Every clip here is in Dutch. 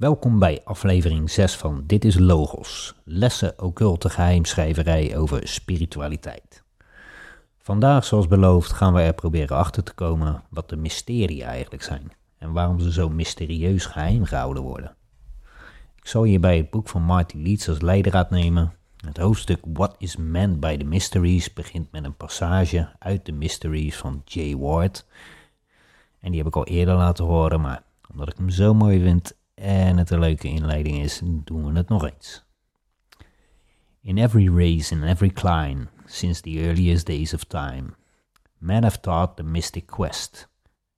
Welkom bij aflevering 6 van Dit is Logos, lessen occulte geheimschrijverij over spiritualiteit. Vandaag, zoals beloofd, gaan we er proberen achter te komen wat de mysterie eigenlijk zijn en waarom ze zo mysterieus geheim gehouden worden. Ik zal hierbij het boek van Marty Leeds als leidraad nemen. Het hoofdstuk What is Meant by the Mysteries begint met een passage uit de Mysteries van J. Ward. En die heb ik al eerder laten horen, maar omdat ik hem zo mooi vind en het een leuke inleiding is, doen we het nog eens. In every race and every clime, since the earliest days of time, men have taught the mystic quest,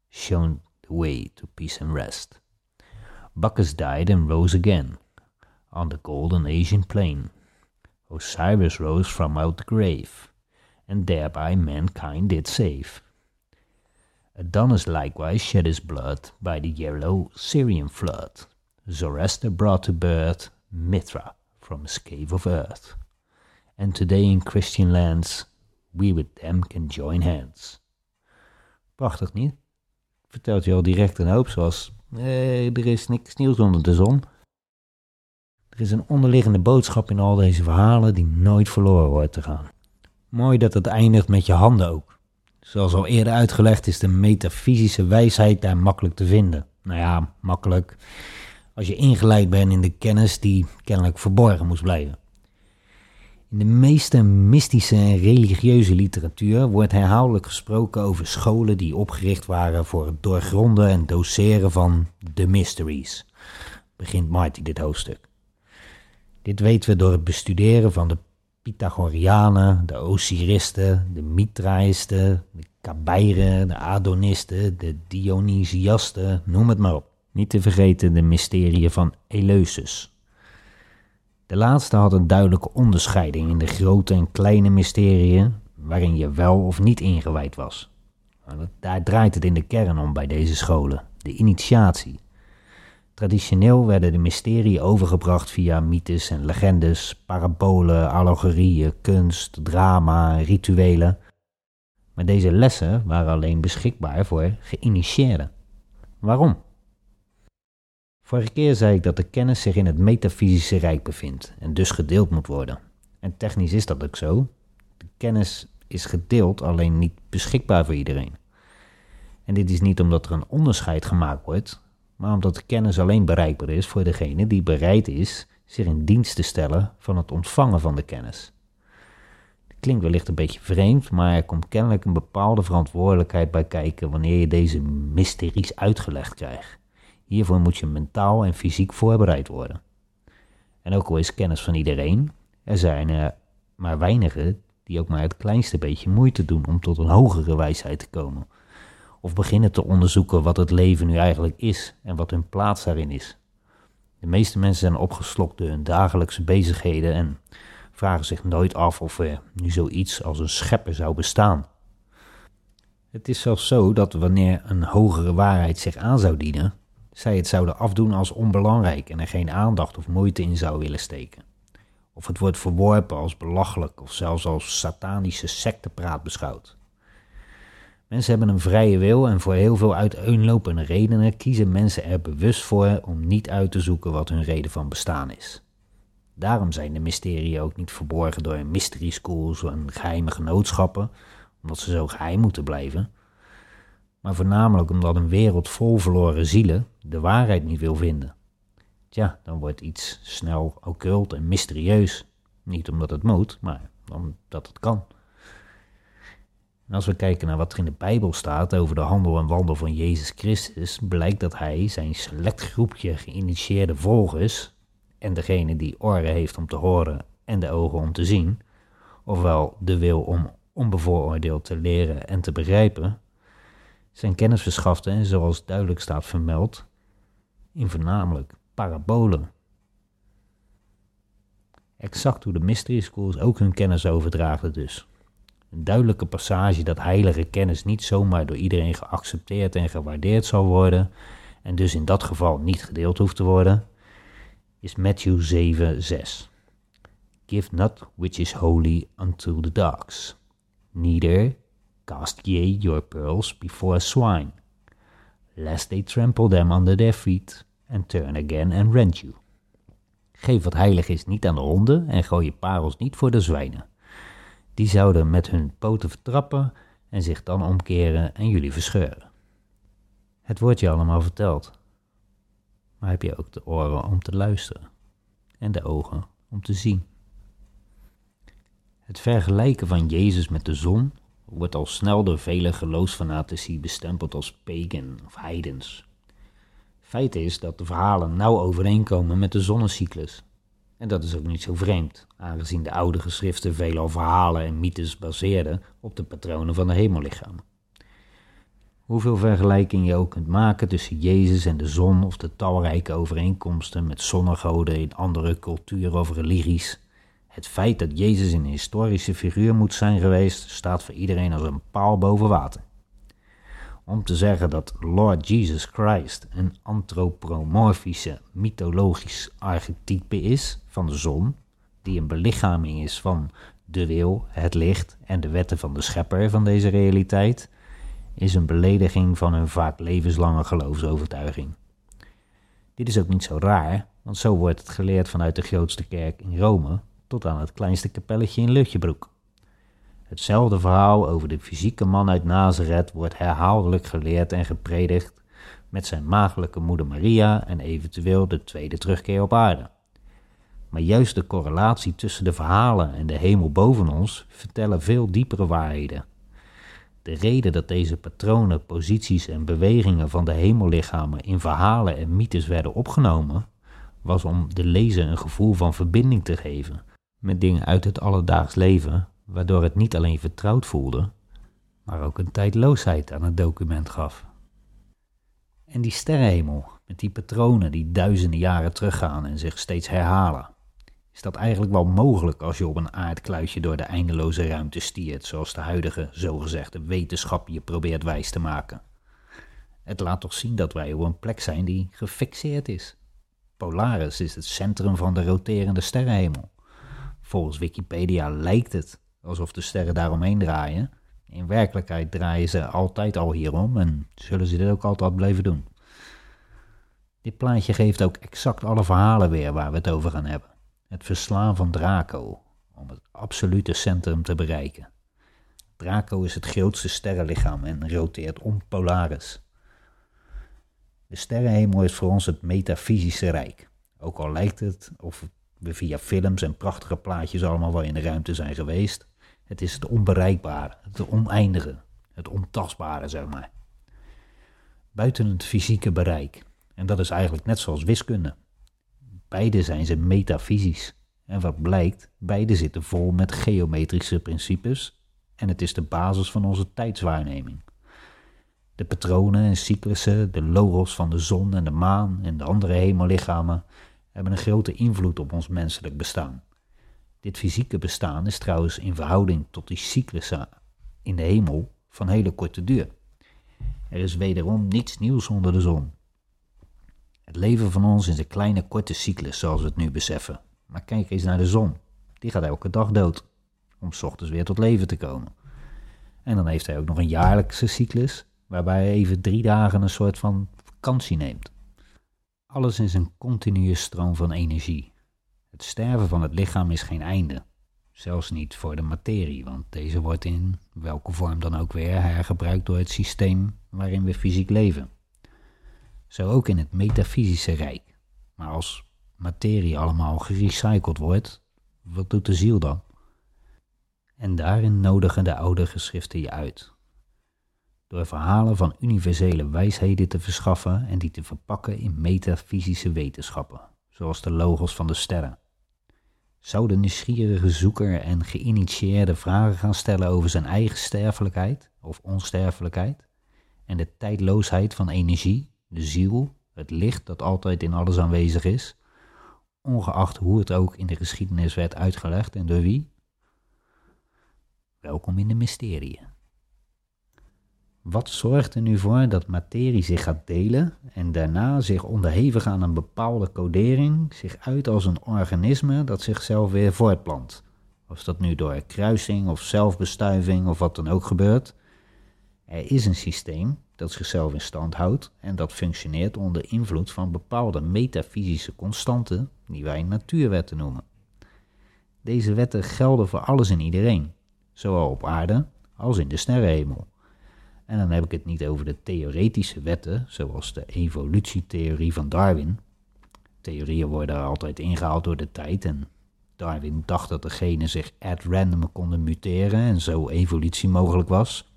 shown the way to peace and rest. Bacchus died and rose again on the golden Asian plain. Osiris rose from out the grave, and thereby mankind did save. Adonis likewise shed his blood by the yellow Syrian flood. Zoroaster brought to birth Mithra from his cave of earth. And today in Christian lands, we with them can join hands. Prachtig niet? Vertelt je al direct een hoop, zoals eh, er is niks nieuws onder de zon. Er is een onderliggende boodschap in al deze verhalen die nooit verloren wordt te gaan. Mooi dat het eindigt met je handen ook. Zoals al eerder uitgelegd is de metafysische wijsheid daar makkelijk te vinden. Nou ja, makkelijk. Als je ingeleid bent in de kennis die kennelijk verborgen moest blijven. In de meeste mystische en religieuze literatuur wordt herhaaldelijk gesproken over scholen die opgericht waren voor het doorgronden en doseren van de mysteries. Begint Marty dit hoofdstuk. Dit weten we door het bestuderen van de Pythagoreanen, de Osiristen, de Mitraïsten, de Kabeiren, de Adonisten, de Dionysiasten, noem het maar op. Niet te vergeten de mysterieën van Eleusis. De laatste had een duidelijke onderscheiding in de grote en kleine mysterieën waarin je wel of niet ingewijd was. Daar draait het in de kern om bij deze scholen, de initiatie. Traditioneel werden de mysterieën overgebracht via mythes en legendes, parabolen, allegorieën, kunst, drama, rituelen. Maar deze lessen waren alleen beschikbaar voor geïnitieerden. Waarom? Vorige keer zei ik dat de kennis zich in het metafysische rijk bevindt en dus gedeeld moet worden. En technisch is dat ook zo. De kennis is gedeeld, alleen niet beschikbaar voor iedereen. En dit is niet omdat er een onderscheid gemaakt wordt, maar omdat de kennis alleen bereikbaar is voor degene die bereid is zich in dienst te stellen van het ontvangen van de kennis. Het klinkt wellicht een beetje vreemd, maar er komt kennelijk een bepaalde verantwoordelijkheid bij kijken wanneer je deze mysteries uitgelegd krijgt. Hiervoor moet je mentaal en fysiek voorbereid worden. En ook al is kennis van iedereen, er zijn er maar weinigen die ook maar het kleinste beetje moeite doen om tot een hogere wijsheid te komen. Of beginnen te onderzoeken wat het leven nu eigenlijk is en wat hun plaats daarin is. De meeste mensen zijn opgeslokt door hun dagelijkse bezigheden en vragen zich nooit af of er nu zoiets als een schepper zou bestaan. Het is zelfs zo dat wanneer een hogere waarheid zich aan zou dienen, zij het zouden afdoen als onbelangrijk en er geen aandacht of moeite in zou willen steken. Of het wordt verworpen als belachelijk of zelfs als satanische sectepraat beschouwd. Mensen hebben een vrije wil en voor heel veel uiteenlopende redenen kiezen mensen er bewust voor om niet uit te zoeken wat hun reden van bestaan is. Daarom zijn de mysterieën ook niet verborgen door mystery schools en geheime genootschappen, omdat ze zo geheim moeten blijven, maar voornamelijk omdat een wereld vol verloren zielen de waarheid niet wil vinden. Tja, dan wordt iets snel occult en mysterieus. Niet omdat het moet, maar omdat het kan. En als we kijken naar wat er in de Bijbel staat over de handel en wandel van Jezus Christus, blijkt dat hij zijn select groepje geïnitieerde volgers en degene die oren heeft om te horen en de ogen om te zien, ofwel de wil om onbevooroordeeld te leren en te begrijpen, zijn kennis verschafte en zoals duidelijk staat vermeld, in voornamelijk parabolen. Exact hoe de mystery schools ook hun kennis overdragen dus. Een duidelijke passage dat heilige kennis niet zomaar door iedereen geaccepteerd en gewaardeerd zal worden en dus in dat geval niet gedeeld hoeft te worden, is Matthew 7, 6. Give not which is holy unto the dogs, neither cast ye your pearls before swine, lest they trample them under their feet and turn again and rent you. Geef wat heilig is niet aan de honden en gooi je parels niet voor de zwijnen. Die zouden met hun poten vertrappen en zich dan omkeren en jullie verscheuren. Het wordt je allemaal verteld. Maar heb je ook de oren om te luisteren en de ogen om te zien? Het vergelijken van Jezus met de zon wordt al snel door vele geloofsfanatici bestempeld als pagan of heidens. Feit is dat de verhalen nauw overeenkomen met de zonnecyclus. En dat is ook niet zo vreemd, aangezien de oude geschriften veelal verhalen en mythes baseerden op de patronen van de hemellichamen. Hoeveel vergelijking je ook kunt maken tussen Jezus en de zon of de talrijke overeenkomsten met zonnegoden in andere culturen of religies, het feit dat Jezus een historische figuur moet zijn geweest, staat voor iedereen als een paal boven water. Om te zeggen dat Lord Jesus Christ een antropomorfische mythologisch archetype is van de zon, die een belichaming is van de wil, het licht en de wetten van de schepper van deze realiteit, is een belediging van hun vaak levenslange geloofsovertuiging. Dit is ook niet zo raar, want zo wordt het geleerd vanuit de grootste kerk in Rome tot aan het kleinste kapelletje in Lutjebroek. Hetzelfde verhaal over de fysieke man uit Nazareth wordt herhaaldelijk geleerd en gepredikt met zijn maagdelijke moeder Maria en eventueel de tweede terugkeer op aarde. Maar juist de correlatie tussen de verhalen en de hemel boven ons vertellen veel diepere waarheden. De reden dat deze patronen, posities en bewegingen van de hemellichamen in verhalen en mythes werden opgenomen, was om de lezer een gevoel van verbinding te geven met dingen uit het alledaags leven, waardoor het niet alleen vertrouwd voelde, maar ook een tijdloosheid aan het document gaf. En die sterrenhemel, met die patronen die duizenden jaren teruggaan en zich steeds herhalen, is dat eigenlijk wel mogelijk als je op een aardkluitje door de eindeloze ruimte stiert, zoals de huidige zogezegde wetenschap je probeert wijs te maken. Het laat toch zien dat wij op een plek zijn die gefixeerd is. Polaris is het centrum van de roterende sterrenhemel. Volgens Wikipedia lijkt het alsof de sterren daaromheen draaien. In werkelijkheid draaien ze altijd al hierom en zullen ze dit ook altijd blijven doen. Dit plaatje geeft ook exact alle verhalen weer waar we het over gaan hebben. Het verslaan van Draco, om het absolute centrum te bereiken. Draco is het grootste sterrenlichaam en roteert om Polaris. De sterrenhemel is voor ons het metafysische rijk. Ook al lijkt het of we via films en prachtige plaatjes allemaal wel in de ruimte zijn geweest. Het is het onbereikbare, het oneindige, het ontastbare, zeg maar. Buiten het fysieke bereik. En dat is eigenlijk net zoals wiskunde. Beide zijn ze metafysisch. En wat blijkt, beide zitten vol met geometrische principes en het is de basis van onze tijdswaarneming. De patronen en cyclussen, de logos van de zon en de maan en de andere hemellichamen hebben een grote invloed op ons menselijk bestaan. Dit fysieke bestaan is trouwens in verhouding tot die cyclussen in de hemel van hele korte duur. Er is wederom niets nieuws onder de zon. Het leven van ons is een kleine korte cyclus zoals we het nu beseffen. Maar kijk eens naar de zon. Die gaat elke dag dood om s ochtends weer tot leven te komen. En dan heeft hij ook nog een jaarlijkse cyclus waarbij hij even drie dagen een soort van vakantie neemt. Alles is een continue stroom van energie. Het sterven van het lichaam is geen einde. Zelfs niet voor de materie, want deze wordt in welke vorm dan ook weer hergebruikt door het systeem waarin we fysiek leven. Zo ook in het metafysische rijk. Maar als materie allemaal gerecycled wordt, wat doet de ziel dan? En daarin nodigen de oude geschriften je uit door verhalen van universele wijsheden te verschaffen en die te verpakken in metafysische wetenschappen, zoals de logos van de sterren. Zou de nieuwsgierige zoeker en geïnitieerde vragen gaan stellen over zijn eigen sterfelijkheid of onsterfelijkheid en de tijdloosheid van energie, de ziel, het licht dat altijd in alles aanwezig is, ongeacht hoe het ook in de geschiedenis werd uitgelegd en door wie? Welkom in de mysterieën. Wat zorgt er nu voor dat materie zich gaat delen en daarna zich onderhevig aan een bepaalde codering zich uit als een organisme dat zichzelf weer voortplant? Of dat nu door kruising of zelfbestuiving of wat dan ook gebeurt. Er is een systeem dat zichzelf in stand houdt en dat functioneert onder invloed van bepaalde metafysische constanten die wij natuurwetten noemen. Deze wetten gelden voor alles en iedereen, zowel op aarde als in de sterrenhemel. En dan heb ik het niet over de theoretische wetten, zoals de evolutietheorie van Darwin. Theorieën worden altijd ingehaald door de tijd en Darwin dacht dat de genen zich at random konden muteren en zo evolutie mogelijk was.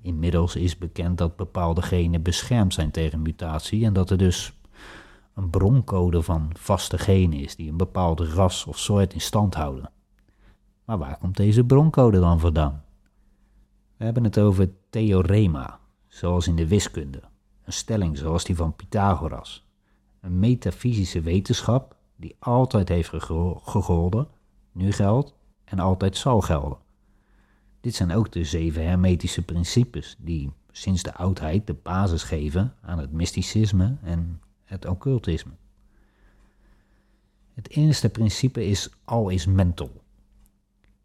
Inmiddels is bekend dat bepaalde genen beschermd zijn tegen mutatie en dat er dus een broncode van vaste genen is die een bepaalde ras of soort in stand houden. Maar waar komt deze broncode dan vandaan? We hebben het over theorema, zoals in de wiskunde, een stelling zoals die van Pythagoras, een metafysische wetenschap die altijd heeft gegolden, nu geldt en altijd zal gelden. Dit zijn ook de zeven hermetische principes die sinds de oudheid de basis geven aan het mysticisme en het occultisme. Het eerste principe is al is mental.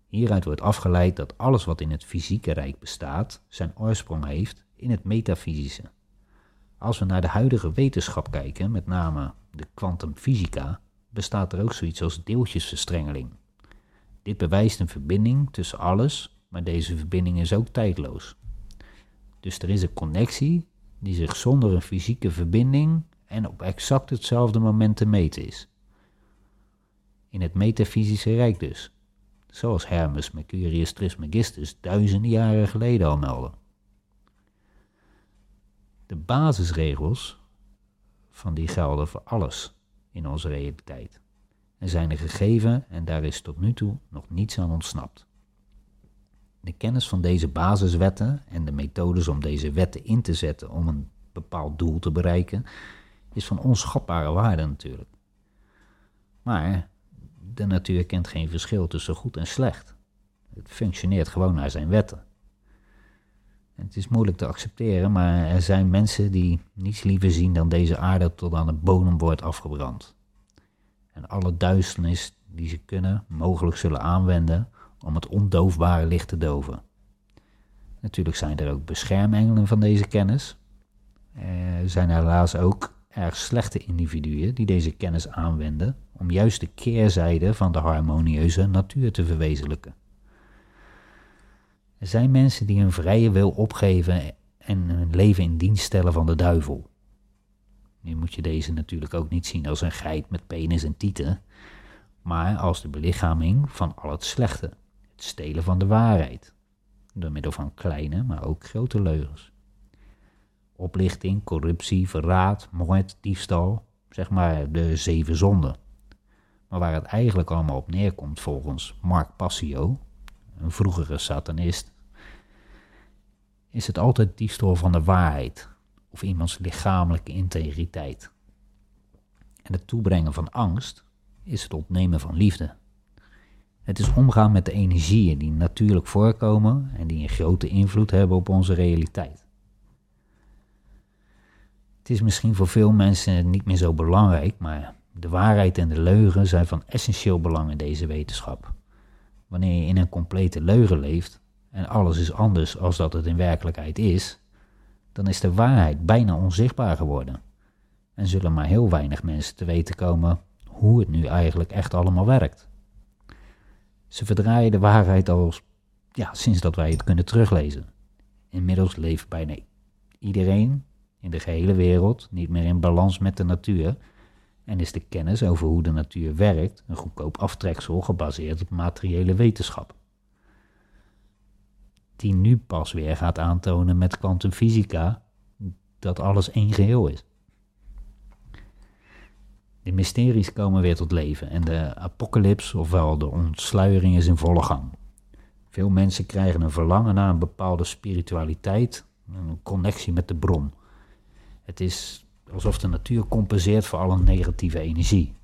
Hieruit wordt afgeleid dat alles wat in het fysieke rijk bestaat, zijn oorsprong heeft in het metafysische. Als we naar de huidige wetenschap kijken, met name de kwantumfysica, bestaat er ook zoiets als deeltjesverstrengeling. Dit bewijst een verbinding tussen alles, maar deze verbinding is ook tijdloos. Dus er is een connectie die zich zonder een fysieke verbinding en op exact hetzelfde moment te meten is. In het metafysische rijk dus, zoals Hermes Mercurius Trismegistus duizenden jaren geleden al meldde. De basisregels van die gelden voor alles in onze realiteit en zijn er gegeven en daar is tot nu toe nog niets aan ontsnapt. De kennis van deze basiswetten en de methodes om deze wetten in te zetten om een bepaald doel te bereiken, is van onschatbare waarde natuurlijk. Maar de natuur kent geen verschil tussen goed en slecht. Het functioneert gewoon naar zijn wetten. En het is moeilijk te accepteren, maar er zijn mensen die niets liever zien dan deze aarde tot aan de bodem wordt afgebrand. En alle duisternis die ze kunnen mogelijk zullen aanwenden om het ondoofbare licht te doven. Natuurlijk zijn er ook beschermengelen van deze kennis. Er zijn helaas ook erg slechte individuen die deze kennis aanwenden om juist de keerzijde van de harmonieuze natuur te verwezenlijken. Er zijn mensen die hun vrije wil opgeven en hun leven in dienst stellen van de duivel. Nu moet je deze natuurlijk ook niet zien als een geit met penis en tieten, maar als de belichaming van al het slechte, het stelen van de waarheid, door middel van kleine, maar ook grote leugens. Oplichting, corruptie, verraad, moord, diefstal, zeg maar de zeven zonden. Maar waar het eigenlijk allemaal op neerkomt volgens Mark Passio, een vroegere satanist, is het altijd diefstal van de waarheid of iemands lichamelijke integriteit. En het toebrengen van angst is het ontnemen van liefde. Het is omgaan met de energieën die natuurlijk voorkomen en die een grote invloed hebben op onze realiteit. Het is misschien voor veel mensen niet meer zo belangrijk, maar de waarheid en de leugen zijn van essentieel belang in deze wetenschap. Wanneer je in een complete leugen leeft en alles is anders als dat het in werkelijkheid is, dan is de waarheid bijna onzichtbaar geworden. En zullen maar heel weinig mensen te weten komen hoe het nu eigenlijk echt allemaal werkt. Ze verdraaien de waarheid al ja, sinds dat wij het kunnen teruglezen. Inmiddels leeft bijna iedereen in de gehele wereld niet meer in balans met de natuur en is de kennis over hoe de natuur werkt een goedkoop aftreksel gebaseerd op materiële wetenschap. Die nu pas weer gaat aantonen met kwantumfysica dat alles één geheel is. De mysteries komen weer tot leven en de apocalyps, ofwel de ontsluiering, is in volle gang. Veel mensen krijgen een verlangen naar een bepaalde spiritualiteit, een connectie met de bron. Het is alsof de natuur compenseert voor alle negatieve energie.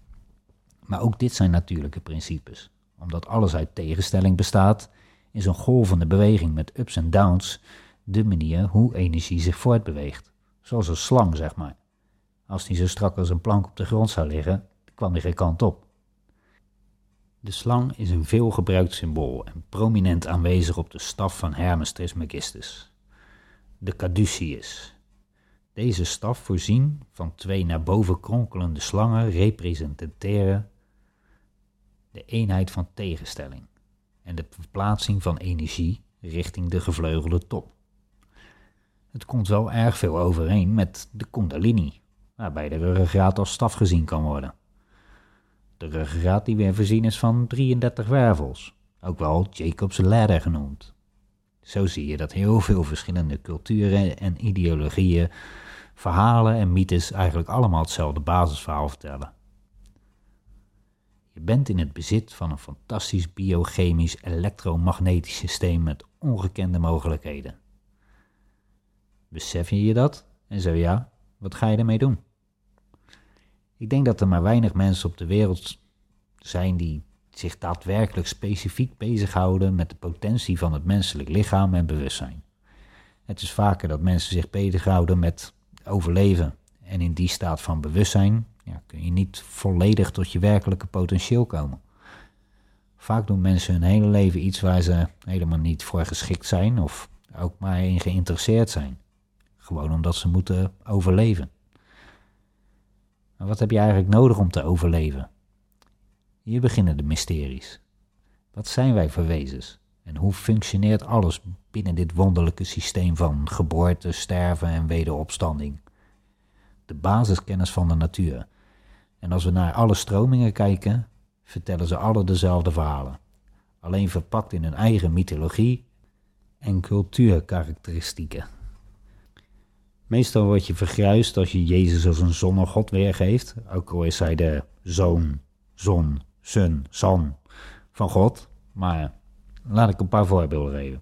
Maar ook dit zijn natuurlijke principes. Omdat alles uit tegenstelling bestaat, is een golvende beweging met ups en downs de manier hoe energie zich voortbeweegt. Zoals een slang, zeg maar. Als die zo strak als een plank op de grond zou liggen, kwam hij geen kant op. De slang is een veelgebruikt symbool en prominent aanwezig op de staf van Hermes Trismegistus. de caduceus. Deze staf voorzien van twee naar boven kronkelende slangen representeren de eenheid van tegenstelling en de verplaatsing van energie richting de gevleugelde top. Het komt wel erg veel overeen met de kundalini, waarbij de ruggengraat als staf gezien kan worden. De ruggengraat die weer voorzien is van 33 wervels, ook wel Jacob's ladder genoemd. Zo zie je dat heel veel verschillende culturen en ideologieën, verhalen en mythes eigenlijk allemaal hetzelfde basisverhaal vertellen. Je bent in het bezit van een fantastisch biochemisch elektromagnetisch systeem met ongekende mogelijkheden. Besef je je dat? En zo ja, wat ga je ermee doen? Ik denk dat er maar weinig mensen op de wereld zijn die zich daadwerkelijk specifiek bezighouden met de potentie van het menselijk lichaam en bewustzijn. Het is vaker dat mensen zich bezighouden met overleven en in die staat van bewustzijn ja, kun je niet volledig tot je werkelijke potentieel komen. Vaak doen mensen hun hele leven iets waar ze helemaal niet voor geschikt zijn of ook maar in geïnteresseerd zijn. Gewoon omdat ze moeten overleven. Maar wat heb je eigenlijk nodig om te overleven? Hier beginnen de mysteries. Wat zijn wij voor wezens? En hoe functioneert alles binnen dit wonderlijke systeem van geboorte, sterven en wederopstanding? De basiskennis van de natuur. En als we naar alle stromingen kijken, vertellen ze alle dezelfde verhalen. Alleen verpakt in hun eigen mythologie en cultuurkarakteristieken. Meestal word je vergruist als je Jezus als een zonnegod weergeeft, ook al is hij de zoon, zon, sun, san van God. Maar laat ik een paar voorbeelden geven.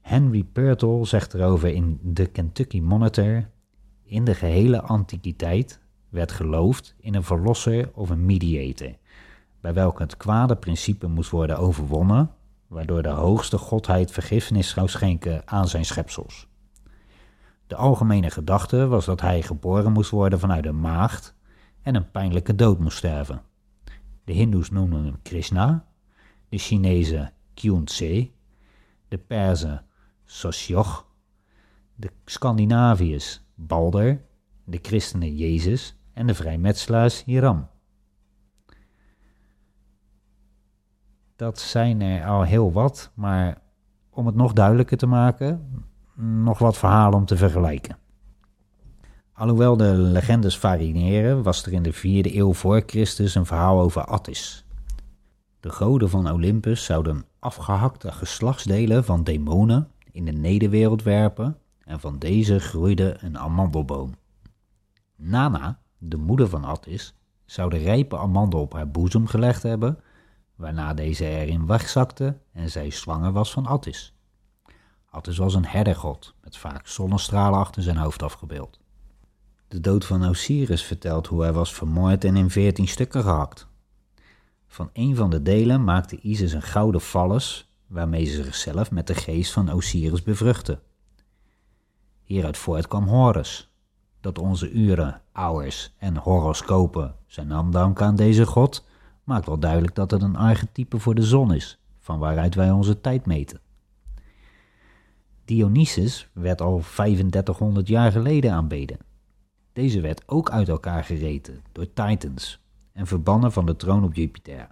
Henry Purtle zegt erover in The Kentucky Monitor: In de gehele antiquiteit werd geloofd in een verlosser of een mediator, bij welke het kwade principe moest worden overwonnen, waardoor de hoogste godheid vergiffenis zou schenken aan zijn schepsels. De algemene gedachte was dat hij geboren moest worden vanuit een maagd en een pijnlijke dood moest sterven. De Hindoes noemen hem Krishna, de Chinezen Kyun-tse, de Perzen Sosjoch, de Scandinaviërs Balder, de christenen Jezus en de vrijmetselaars Hiram. Dat zijn er al heel wat, maar om het nog duidelijker te maken, nog wat verhalen om te vergelijken. Alhoewel de legendes variëren, was er in de vierde eeuw voor Christus een verhaal over Attis. De goden van Olympus zouden afgehakte geslachtsdelen van demonen in de nederwereld werpen en van deze groeide een amandelboom. Nana, de moeder van Attis, zou de rijpe amandel op haar boezem gelegd hebben, waarna deze erin wegzakte en zij zwanger was van Attis. Attis was een herdergod, met vaak zonnestralen achter zijn hoofd afgebeeld. De dood van Osiris vertelt hoe hij was vermoord en in veertien stukken gehakt. Van een van de delen maakte Isis een gouden vallus, waarmee ze zichzelf met de geest van Osiris bevruchtte. Hieruit voort kwam Horus, dat onze uren, hours en horoscopen zijn naam danken aan deze god, maakt wel duidelijk dat het een archetype voor de zon is, van waaruit wij onze tijd meten. Dionysus werd al 3500 jaar geleden aanbeden. Deze werd ook uit elkaar gereten door Titans en verbannen van de troon op Jupiter.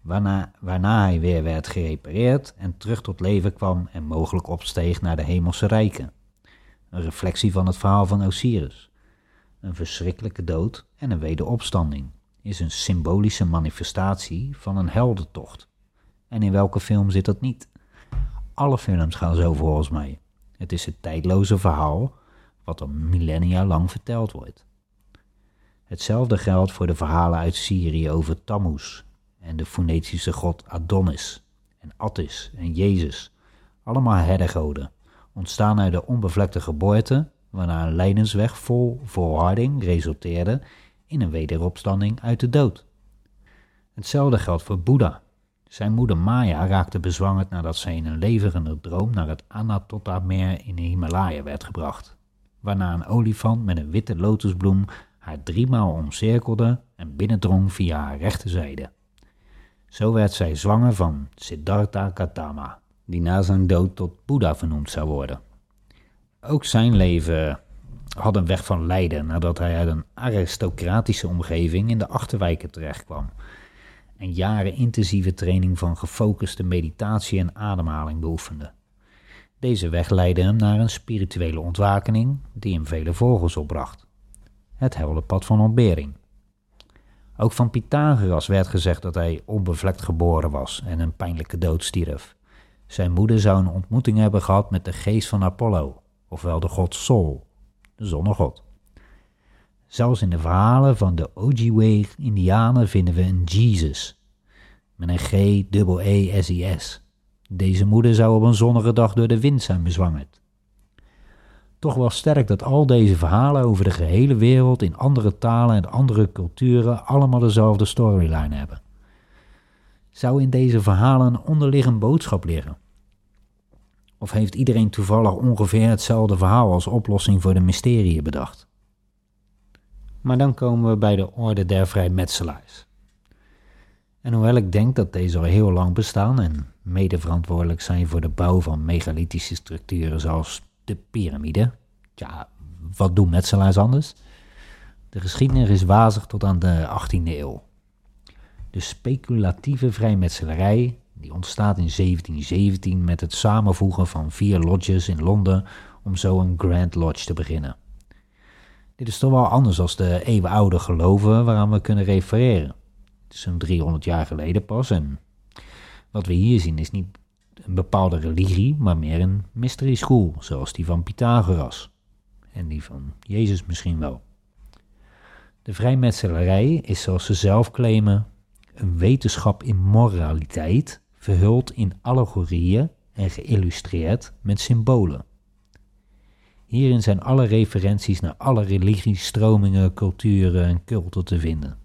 Waarna, waarna hij weer werd gerepareerd en terug tot leven kwam en mogelijk opsteeg naar de hemelse rijken. Een reflectie van het verhaal van Osiris. Een verschrikkelijke dood en een wederopstanding is een symbolische manifestatie van een heldentocht. En in welke film zit dat niet? Alle films gaan zo volgens mij. Het is het tijdloze verhaal wat al millennia lang verteld wordt. Hetzelfde geldt voor de verhalen uit Syrië over Tammuz en de Fonetische god Adonis en Attis en Jezus, allemaal herdergoden, ontstaan uit de onbevlekte geboorte, waarna een lijdensweg vol volharding resulteerde in een wederopstanding uit de dood. Hetzelfde geldt voor Boeddha. Zijn moeder Maya raakte bezwangerd nadat zij in een leverende droom naar het Anatotta-meer in de Himalaya werd gebracht waarna een olifant met een witte lotusbloem haar driemaal omcirkelde en binnendrong via haar rechterzijde. Zo werd zij zwanger van Siddhartha Gautama, die na zijn dood tot Boeddha vernoemd zou worden. Ook zijn leven had een weg van lijden nadat hij uit een aristocratische omgeving in de achterwijken terechtkwam en jaren intensieve training van gefocuste meditatie en ademhaling beoefende. Deze weg leidde hem naar een spirituele ontwakening die hem vele vogels opbracht. Het pad van ontbering. Ook van Pythagoras werd gezegd dat hij onbevlekt geboren was en een pijnlijke dood stierf. Zijn moeder zou een ontmoeting hebben gehad met de geest van Apollo, ofwel de god Sol, de zonnegod. Zelfs in de verhalen van de Ojibwe-Indianen vinden we een Jesus, met een G-E-E-S-I-S. Deze moeder zou op een zonnige dag door de wind zijn bezwangerd. Toch wel sterk dat al deze verhalen over de gehele wereld in andere talen en andere culturen allemaal dezelfde storyline hebben. Zou in deze verhalen een onderliggend boodschap liggen? Of heeft iedereen toevallig ongeveer hetzelfde verhaal als oplossing voor de mysterie bedacht? Maar dan komen we bij de orde der vrijmetselaars. En hoewel ik denk dat deze al heel lang bestaan en mede verantwoordelijk zijn voor de bouw van megalithische structuren zoals de piramide, ja, wat doen metselaars anders? De geschiedenis is wazig tot aan de 18e eeuw. De speculatieve vrijmetselarij die ontstaat in 1717 met het samenvoegen van vier lodges in Londen om zo een Grand Lodge te beginnen. Dit is toch wel anders dan de eeuwenoude geloven waaraan we kunnen refereren. Het is zo'n 300 jaar geleden pas en wat we hier zien is niet een bepaalde religie, maar meer een mystery school, zoals die van Pythagoras en die van Jezus misschien wel. De vrijmetselarij is, zoals ze zelf claimen, een wetenschap in moraliteit, verhuld in allegorieën en geïllustreerd met symbolen. Hierin zijn alle referenties naar alle religies, stromingen, culturen en culten te vinden.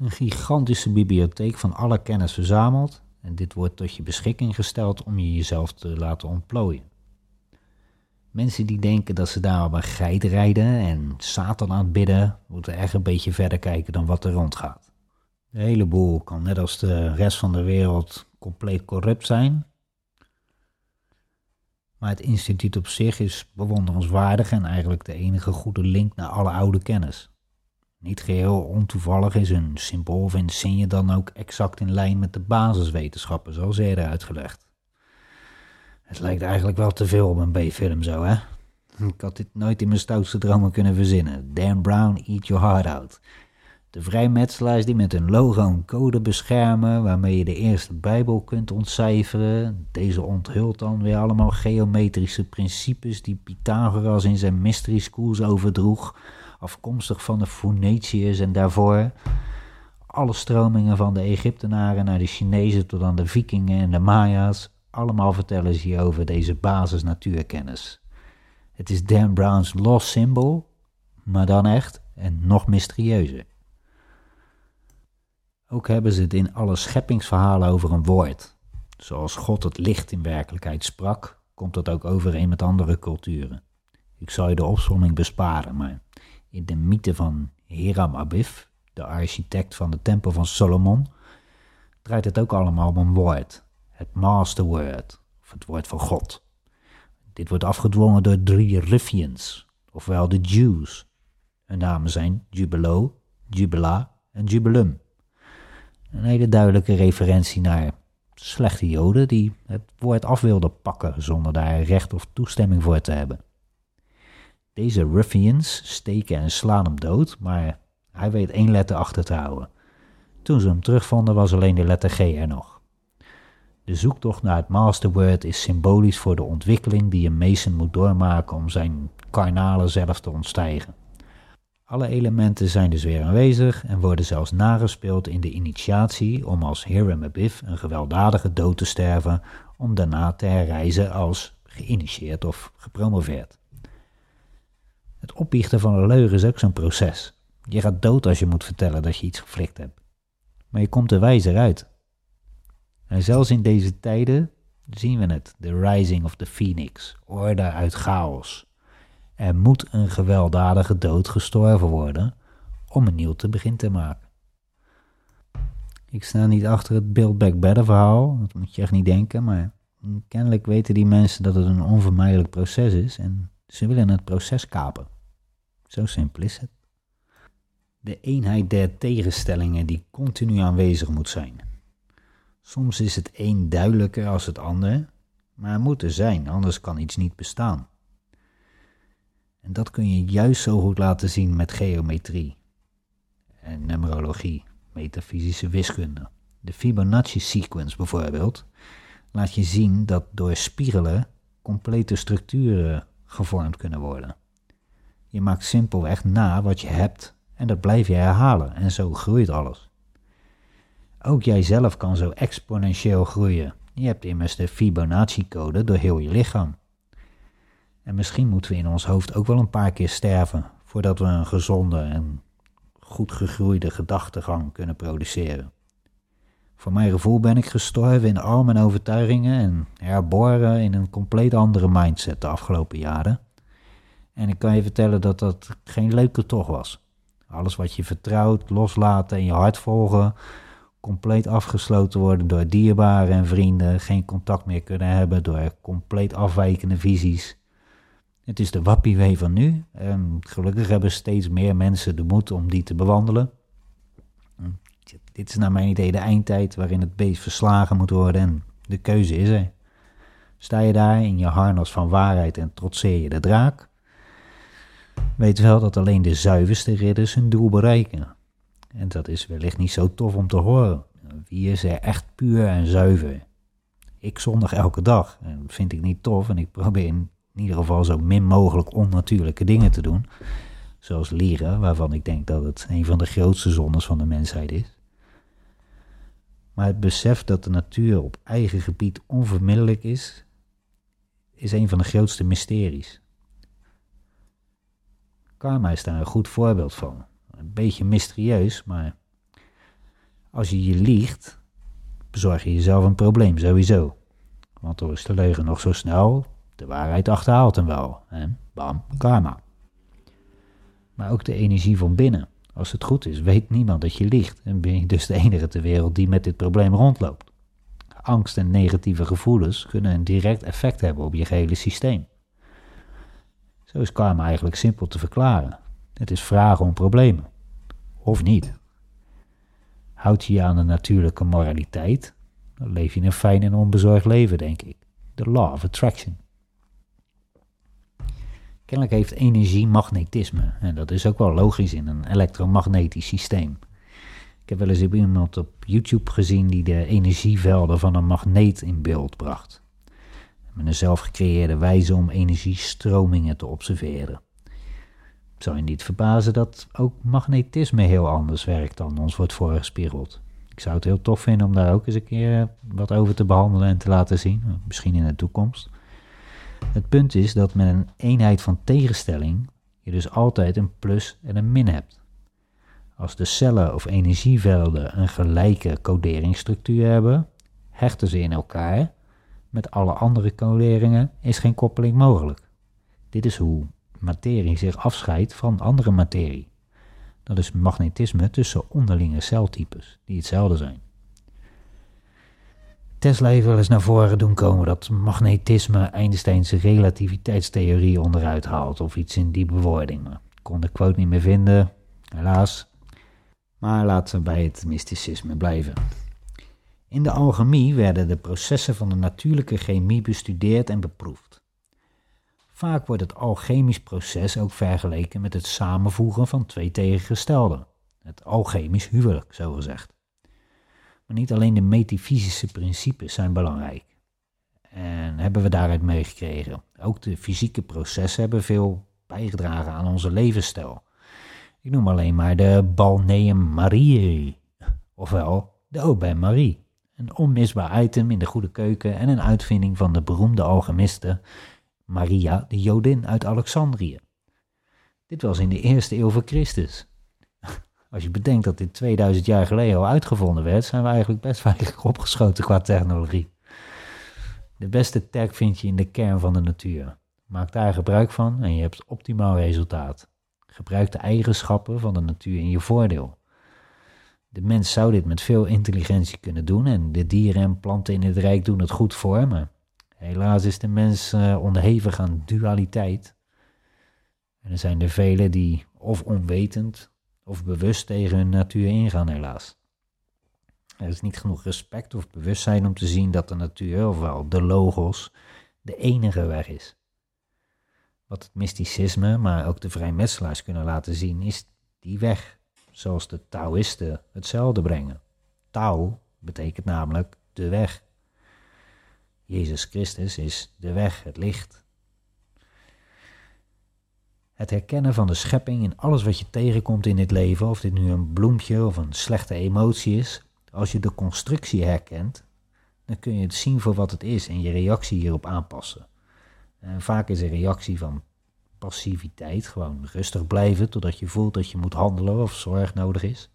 Een gigantische bibliotheek van alle kennis verzameld en dit wordt tot je beschikking gesteld om je jezelf te laten ontplooien. Mensen die denken dat ze daar op een geit rijden en Satan aan het bidden, moeten echt een beetje verder kijken dan wat er rondgaat. De hele boel kan net als de rest van de wereld compleet corrupt zijn. Maar het instituut op zich is bewonderenswaardig en eigenlijk de enige goede link naar alle oude kennis. Niet geheel ontoevallig is een symbool of insigne dan ook exact in lijn met de basiswetenschappen, zoals eerder uitgelegd. Het lijkt eigenlijk wel te veel op een B-film zo, hè? Ik had dit nooit in mijn stoutste dromen kunnen verzinnen. Dan Brown, eat your heart out. De vrijmetselaars die met hun logo een code beschermen waarmee je de eerste Bijbel kunt ontcijferen. Deze onthult dan weer allemaal geometrische principes die Pythagoras in zijn mystery schools overdroeg afkomstig van de Phoeniciërs en daarvoor alle stromingen van de Egyptenaren naar de Chinezen tot aan de Vikingen en de Maya's, allemaal vertellen ze hier over deze basis natuurkennis. Het is Dan Brown's lost symbol, maar dan echt en nog mysterieuzer. Ook hebben ze het in alle scheppingsverhalen over een woord. Zoals God het licht in werkelijkheid sprak, komt dat ook overeen met andere culturen. Ik zal je de opzomming besparen, maar in de mythe van Hiram Abif, de architect van de tempel van Solomon, draait het ook allemaal om een woord, het master word, of het woord van God. Dit wordt afgedwongen door drie Riffians, ofwel de Jews. Hun namen zijn Jubelo, Jubela en Jubelum. Een hele duidelijke referentie naar slechte joden die het woord af wilden pakken zonder daar recht of toestemming voor te hebben. Deze ruffians steken en slaan hem dood, maar hij weet één letter achter te houden. Toen ze hem terugvonden was alleen de letter G er nog. De zoektocht naar het masterword is symbolisch voor de ontwikkeling die een Mason moet doormaken om zijn karnale zelf te ontstijgen. Alle elementen zijn dus weer aanwezig en worden zelfs nagespeeld in de initiatie om als Hiram Abiff een gewelddadige dood te sterven om daarna te herreizen als geïnitieerd of gepromoveerd. Het opbiechten van een leugen is ook zo'n proces. Je gaat dood als je moet vertellen dat je iets geflikt hebt. Maar je komt er wijzer uit. En zelfs in deze tijden zien we het, de rising of the phoenix, orde uit chaos. Er moet een gewelddadige dood gestorven worden om een nieuw te begin te maken. Ik sta niet achter het Build Back Better verhaal, dat moet je echt niet denken, maar Kennelijk weten die mensen dat het een onvermijdelijk proces is en ze willen het proces kapen. Zo simpel is het. De eenheid der tegenstellingen die continu aanwezig moet zijn. Soms is het een duidelijker als het ander, maar het moet er zijn, anders kan iets niet bestaan. En dat kun je juist zo goed laten zien met geometrie en numerologie, metafysische wiskunde. De Fibonacci-sequence bijvoorbeeld laat je zien dat door spiegelen complete structuren gevormd kunnen worden. Je maakt simpelweg na wat je hebt en dat blijf je herhalen en zo groeit alles. Ook jijzelf kan zo exponentieel groeien. Je hebt immers de Fibonacci-code door heel je lichaam. En misschien moeten we in ons hoofd ook wel een paar keer sterven voordat we een gezonde en goed gegroeide gedachtegang kunnen produceren. Voor mijn gevoel ben ik gestorven in al mijn overtuigingen en herboren in een compleet andere mindset de afgelopen jaren. En ik kan je vertellen dat dat geen leuke toch was. Alles wat je vertrouwt, loslaten en je hart volgen, compleet afgesloten worden door dierbaren en vrienden, geen contact meer kunnen hebben door compleet afwijkende visies. Het is de wappiewee van nu en gelukkig hebben steeds meer mensen de moed om die te bewandelen. Dit is naar mijn idee de eindtijd waarin het beest verslagen moet worden en de keuze is er. Sta je daar in je harnas van waarheid en trotseer je de draak? Weet wel dat alleen de zuiverste ridders hun doel bereiken. En dat is wellicht niet zo tof om te horen. Wie is er echt puur en zuiver? Ik zondag elke dag. En vind ik niet tof en ik probeer in ieder geval zo min mogelijk onnatuurlijke dingen te doen. Zoals lieren, waarvan ik denk dat het een van de grootste zondes van de mensheid is. Maar het besef dat de natuur op eigen gebied onvermiddelijk is, is een van de grootste mysteries. Karma is daar een goed voorbeeld van. Een beetje mysterieus, maar als je je liegt, bezorg je jezelf een probleem sowieso. Want door is de leugen nog zo snel, de waarheid achterhaalt hem wel. Bam, karma. Maar ook de energie van binnen. Als het goed is, weet niemand dat je liegt en ben je dus de enige ter wereld die met dit probleem rondloopt. Angst en negatieve gevoelens kunnen een direct effect hebben op je gehele systeem. Zo is karma eigenlijk simpel te verklaren. Het is vragen om problemen. Of niet. Houd je je aan de natuurlijke moraliteit, dan leef je een fijn en onbezorgd leven, denk ik. De law of attraction. Kennelijk heeft energie magnetisme. En dat is ook wel logisch in een elektromagnetisch systeem. Ik heb wel eens iemand op YouTube gezien die de energievelden van een magneet in beeld bracht. Met een zelfgecreëerde wijze om energiestromingen te observeren. Zou je niet verbazen dat ook magnetisme heel anders werkt dan ons wordt voorgespiegeld. Ik zou het heel tof vinden om daar ook eens een keer wat over te behandelen en te laten zien. Misschien in de toekomst. Het punt is dat met een eenheid van tegenstelling je dus altijd een plus en een min hebt. Als de cellen of energievelden een gelijke coderingsstructuur hebben, hechten ze in elkaar. Met alle andere coderingen is geen koppeling mogelijk. Dit is hoe materie zich afscheidt van andere materie. Dat is magnetisme tussen onderlinge celtypes die hetzelfde zijn. Tesla heeft wel eens naar voren doen komen dat magnetisme Einstein's relativiteitstheorie onderuit haalt of iets in die bewoording. ik kon de quote niet meer vinden, helaas. Maar laten we bij het mysticisme blijven. In de alchemie werden de processen van de natuurlijke chemie bestudeerd en beproefd. Vaak wordt het alchemisch proces ook vergeleken met het samenvoegen van twee tegengestelde, het alchemisch huwelijk, zo gezegd. Maar niet alleen de metafysische principes zijn belangrijk. En hebben we daaruit meegekregen. Ook de fysieke processen hebben veel bijgedragen aan onze levensstijl. Ik noem alleen maar de Balneum Mariae, ofwel de Aubin Marie. Een onmisbaar item in de goede keuken en een uitvinding van de beroemde alchemiste Maria de Jodin uit Alexandrië. Dit was in de eerste eeuw voor Christus. Als je bedenkt dat dit 2000 jaar geleden al uitgevonden werd, zijn we eigenlijk best weinig opgeschoten qua technologie. De beste tech vind je in de kern van de natuur. Maak daar gebruik van en je hebt optimaal resultaat. Gebruik de eigenschappen van de natuur in je voordeel. De mens zou dit met veel intelligentie kunnen doen en de dieren en planten in het rijk doen het goed voor, maar Helaas is de mens uh, onderhevig aan dualiteit. En er zijn er velen die of onwetend of bewust tegen hun natuur ingaan, helaas. Er is niet genoeg respect of bewustzijn om te zien dat de natuur, ofwel de logos, de enige weg is. Wat het mysticisme, maar ook de vrijmetselaars kunnen laten zien, is die weg, zoals de Taoïsten hetzelfde brengen. Tao betekent namelijk de weg. Jezus Christus is de weg, het licht. Het herkennen van de schepping in alles wat je tegenkomt in dit leven, of dit nu een bloempje of een slechte emotie is, als je de constructie herkent, dan kun je het zien voor wat het is en je reactie hierop aanpassen. En vaak is een reactie van passiviteit, gewoon rustig blijven totdat je voelt dat je moet handelen of zorg nodig is.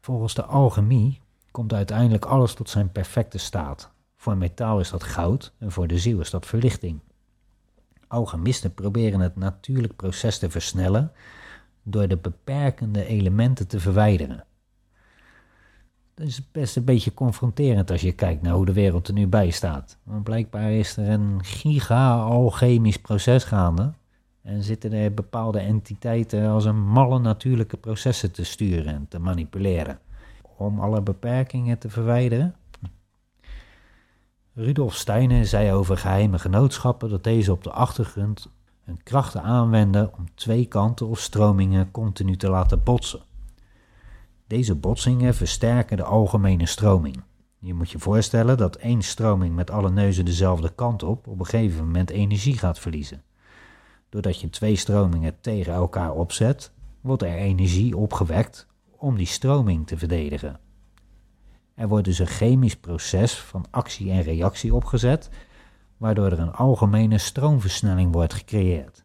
Volgens de alchemie komt uiteindelijk alles tot zijn perfecte staat. Voor metaal is dat goud en voor de ziel is dat verlichting. Alchemisten proberen het natuurlijk proces te versnellen door de beperkende elementen te verwijderen. Dat is best een beetje confronterend als je kijkt naar hoe de wereld er nu bij staat. Blijkbaar is er een giga-alchemisch proces gaande. En zitten er bepaalde entiteiten als een malle natuurlijke processen te sturen en te manipuleren. Om alle beperkingen te verwijderen. Rudolf Steiner zei over geheime genootschappen dat deze op de achtergrond hun krachten aanwenden om twee kanten of stromingen continu te laten botsen. Deze botsingen versterken de algemene stroming. Je moet je voorstellen dat één stroming met alle neuzen dezelfde kant op op een gegeven moment energie gaat verliezen. Doordat je twee stromingen tegen elkaar opzet, wordt er energie opgewekt om die stroming te verdedigen. Er wordt dus een chemisch proces van actie en reactie opgezet, waardoor er een algemene stroomversnelling wordt gecreëerd.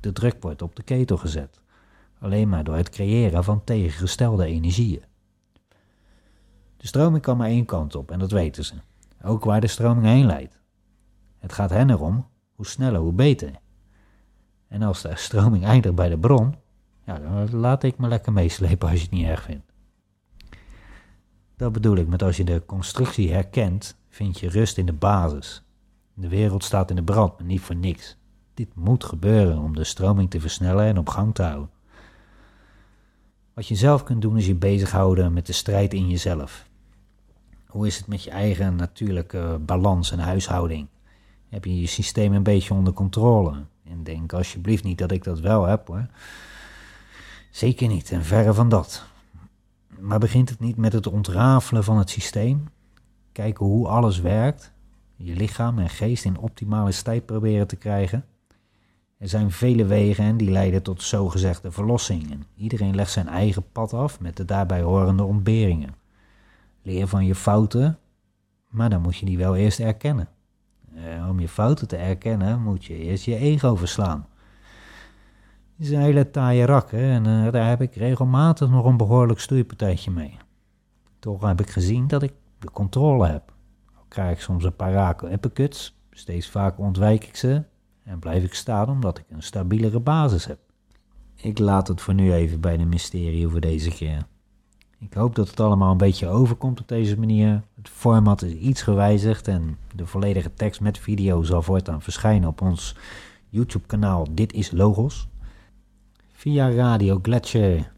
De druk wordt op de ketel gezet alleen maar door het creëren van tegengestelde energieën. De stroming kan maar één kant op en dat weten ze, ook waar de stroming heen leidt. Het gaat hen erom, hoe sneller hoe beter. En als de stroming eindigt bij de bron, ja, dan laat ik me lekker meeslepen als je het niet erg vindt. Dat bedoel ik met als je de constructie herkent, vind je rust in de basis. De wereld staat in de brand, maar niet voor niks. Dit moet gebeuren om de stroming te versnellen en op gang te houden. Wat je zelf kunt doen is je bezighouden met de strijd in jezelf. Hoe is het met je eigen natuurlijke balans en huishouding? Heb je je systeem een beetje onder controle? En denk alsjeblieft niet dat ik dat wel heb hoor. Zeker niet, en verre van dat. Maar begint het niet met het ontrafelen van het systeem? Kijken hoe alles werkt, je lichaam en geest in optimale staat proberen te krijgen? Er zijn vele wegen en die leiden tot zogezegde verlossing. En iedereen legt zijn eigen pad af met de daarbij horende ontberingen. Leer van je fouten, maar dan moet je die wel eerst erkennen. Eh, om je fouten te erkennen moet je eerst je ego verslaan. Het is een hele taaie rak hè? en uh, daar heb ik regelmatig nog een behoorlijk stoeipartijtje mee. Toch heb ik gezien dat ik de controle heb. Al krijg ik soms een paar raken uppercuts, steeds vaker ontwijk ik ze en blijf ik staan omdat ik een stabielere basis heb. Ik laat het voor nu even bij de mysterie voor deze keer. Ik hoop dat het allemaal een beetje overkomt op deze manier. Het format is iets gewijzigd en de volledige tekst met video zal voortaan verschijnen op ons YouTube-kanaal Dit is Logos. Via Radio Gletscher,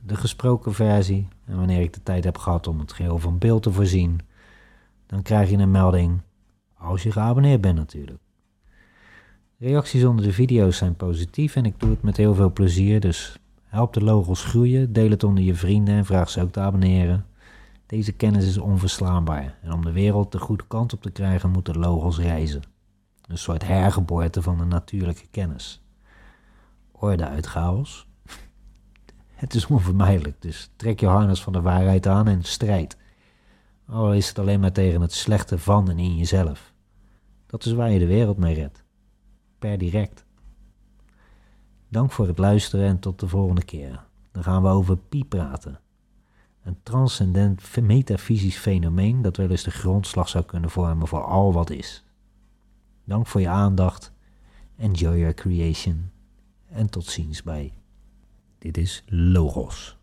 de gesproken versie. En wanneer ik de tijd heb gehad om het geheel van beeld te voorzien, dan krijg je een melding als je geabonneerd bent natuurlijk. Reacties onder de video's zijn positief en ik doe het met heel veel plezier. Dus help de logos groeien, deel het onder je vrienden en vraag ze ook te abonneren. Deze kennis is onverslaanbaar en om de wereld de goede kant op te krijgen moeten logos reizen. Een soort hergeboorte van de natuurlijke kennis. Orde uit chaos. Het is onvermijdelijk, dus trek je harnas van de waarheid aan en strijd. Al is het alleen maar tegen het slechte van en in jezelf. Dat is waar je de wereld mee redt per direct. Dank voor het luisteren en tot de volgende keer. Dan gaan we over pi praten. Een transcendent metafysisch fenomeen dat wel eens de grondslag zou kunnen vormen voor al wat is. Dank voor je aandacht. Enjoy your creation. En tot ziens bij. Dit is Logos.